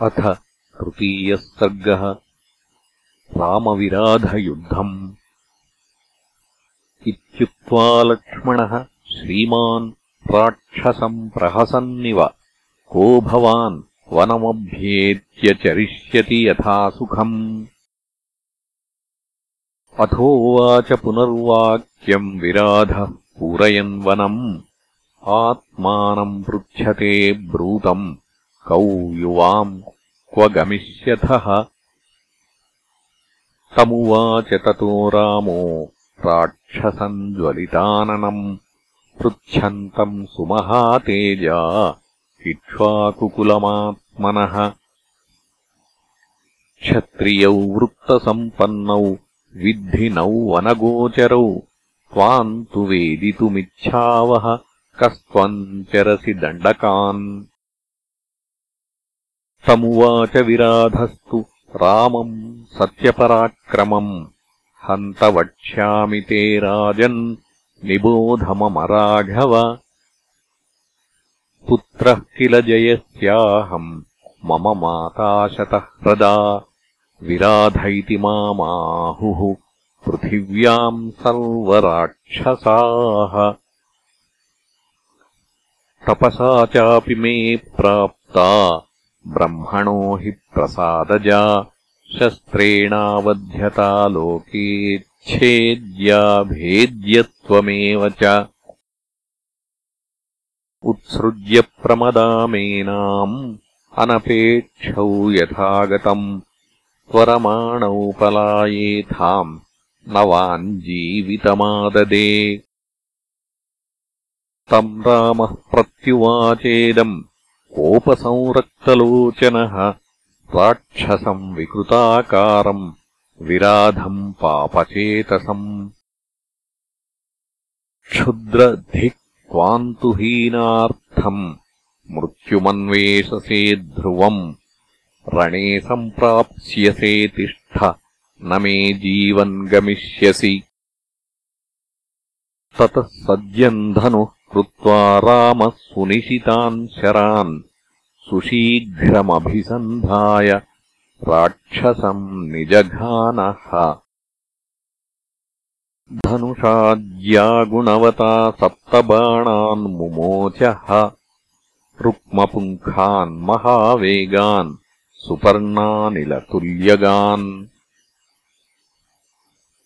अथ तृतीयः सर्गः रामविराधयुद्धम्। इत्युक्त्वा लक्ष्मणः श्रीमान् राक्षसम् प्रहसन्निव। को भवान् वनमभ्येत्य चरिष्यति यथा सुखम्? अथोवाच पुनर्वाक्यम् विराधः पूरयन् वनम्। आत्मानम् पृच्छते ब्रूतम् कौ युवाम् क्व गमिष्यथः? तमुवाच ततो रामो राक्षसम् ज्वलिताननम् पृच्छन्तम् सुमहातेजा इक्ष्वाकुकुलमात्मनः। क्षत्रियौ वृत्तसम्पन्नौ विद्धिनौ वनगोचरौ त्वाम् तु वेदितुमिच्छावः कस्त्वम् चरसि दण्डकान् तमुवाच विराधस्तु रामम् सत्यपराक्रमम् हन्त वक्ष्यामि ते राजन् निबोधममराघव पुत्रः किल जयस्याहम् मम माताशतः ह्रदा विराध इति मामाहुः पृथिव्याम् सर्वराक्षसाः तपसा चापि मे प्राप्ता ब्रह्मणो हि प्रसादजा शस्त्रेणावध्यता लोकेच्छेद्या भेद्यत्वमेव च। उत्सृज्य प्रमदामेनाम् अनपेक्षौ यथागतम् त्वरमाणौ पलायेथाम् न वाञ्जीवितमाददे तम् रामः प्रत्युवाचेदम् कोपसंरक्तलोचनः राक्षसम् विकृताकारम् विराधम् पापचेतसम्। क्षुद्रधिक् त्वाम् तु हीनार्थम् मृत्युमन्वेषसे ध्रुवम् रणे सम्प्राप्स्यसे तिष्ठ न मे जीवन् गमिष्यसि। ततः सद्यम् धनुः कृत्वा रामः सुनिशितान् शरान् सुशीघ्रमभिसन्धाय राक्षसम् निजघानः। धनुषाज्यागुणवता सप्तबाणान् मुमोचः। रुक्मपुङ्खान् महावेगान् सुपर्णानिलतुल्यगान्।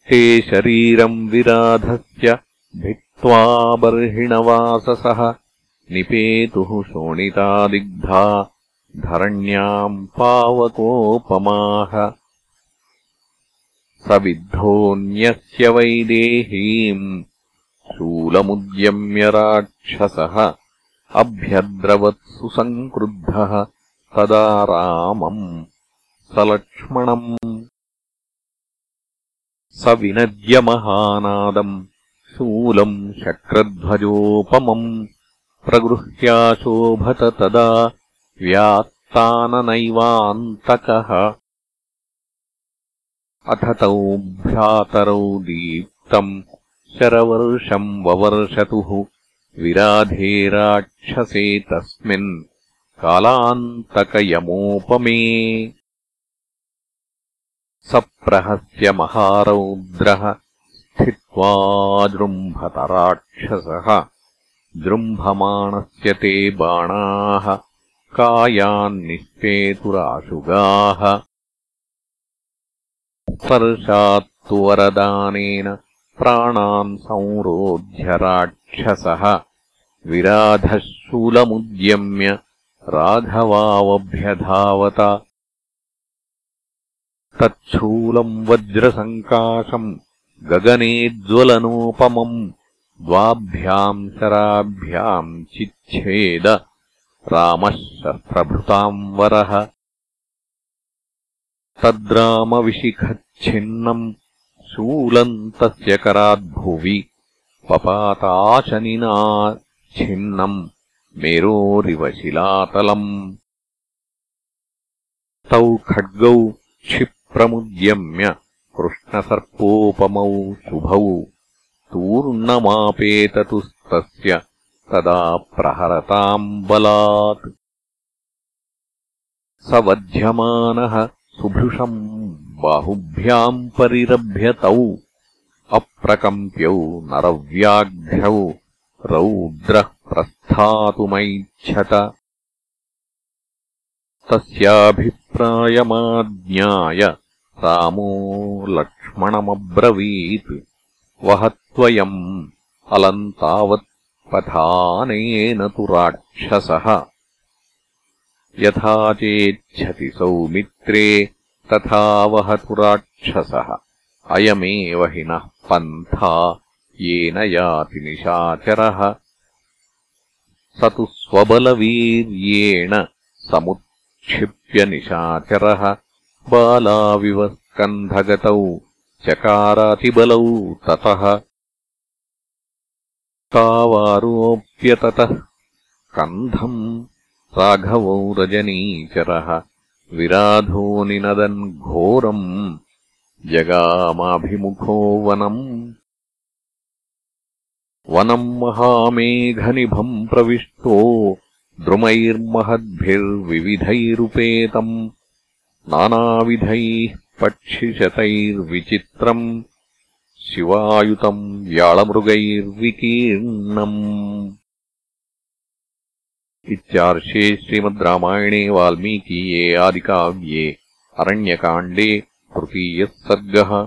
ते शरीरम् विराधस्य भिक्त्वा बर्हिणवाससः निपेतुः शोणितादिग्धा धरण्याम् पावकोपमाः स विद्धोऽन्यस्य वैदेहीम् शूलमुद्यम्य राक्षसः अभ्यद्रवत्सु सङ्क्रुद्धः तदा रामम् स लक्ष्मणम्। स विनद्यमहानादम् शूलम् शक्रध्वजोपमम् प्रगृह्याशोभत तदा व्यात्ताननैवान्तकः अथ तौ भ्रातरौ दीप्तम् शरवर्षम् ववर्षतुः विराधे राक्षसे तस्मिन् कालान्तकयमोपमे। सप्रहस्य महारौद्रः स्थित्वा राक्षसः जृम्भमाणस्य ते बाणाः कायान्निष्पेतुराशुगाः स्पर्शात्तु वरदानेन प्राणान् संरोध्य राक्षसः। विराधः शूलमुद्यम्य राघवावभ्यधावत। तच्छूलम् वज्रसङ्काशम् गगनेज्ज्वलनोपमम् द्वाभ्याम् शराभ्याम् चिच्छेद रामः शस्त्रभृताम् वरः तद्रामविशिखच्छिन्नम् शूलम् तस्य कराद्भुवि पपाताशनिना छिन्नम् मेरोरिव शिलातलम् तौ खड्गौ क्षिप्रमुद्यम्य कृष्णसर्पोपमौ शुभौ तूर्णमापेततुस्तस्य तदा प्रहरताम् बलात्। स वध्यमानः सुभृशम् बाहुभ्याम् परिरभ्यतौ अप्रकम्प्यौ नरव्याघ्रौ रौद्रः प्रस्थातुमैच्छत। तस्याभिप्रायमाज्ञाय रामो लक्ष्मणमब्रवीत् वहत्वयम् अलम् तावत् पथानेन तु राक्षसः। यथा चेच्छति सौमित्रे, तथा वहतु राक्षसः। अयमेव हि नः पन्था, येन याति निशाचरः। स तु स्वबलवीर्येण समुत्क्षिप्य बालाविव स्कन्धगतौ चकारातिबलौ ततः तावारोप्यततः कन्धम् राघवौ रजनीचरः विराधो निनदन् घोरम् जगामाभिमुखो वनम् वनम् महामेघनिभम् प्रविष्टो द्रुमैर्महद्भिर्विविधैरुपेतम् नानाविधैः पक्षिशतैर्विचित्रम् शिवायुतम् व्याळमृगैर्विकीर्णम्। इत्यार्षे श्रीमद् रामायणे वाल्मीकीये आदिकाव्ये अरण्यकाण्डे तृतीयः सर्गः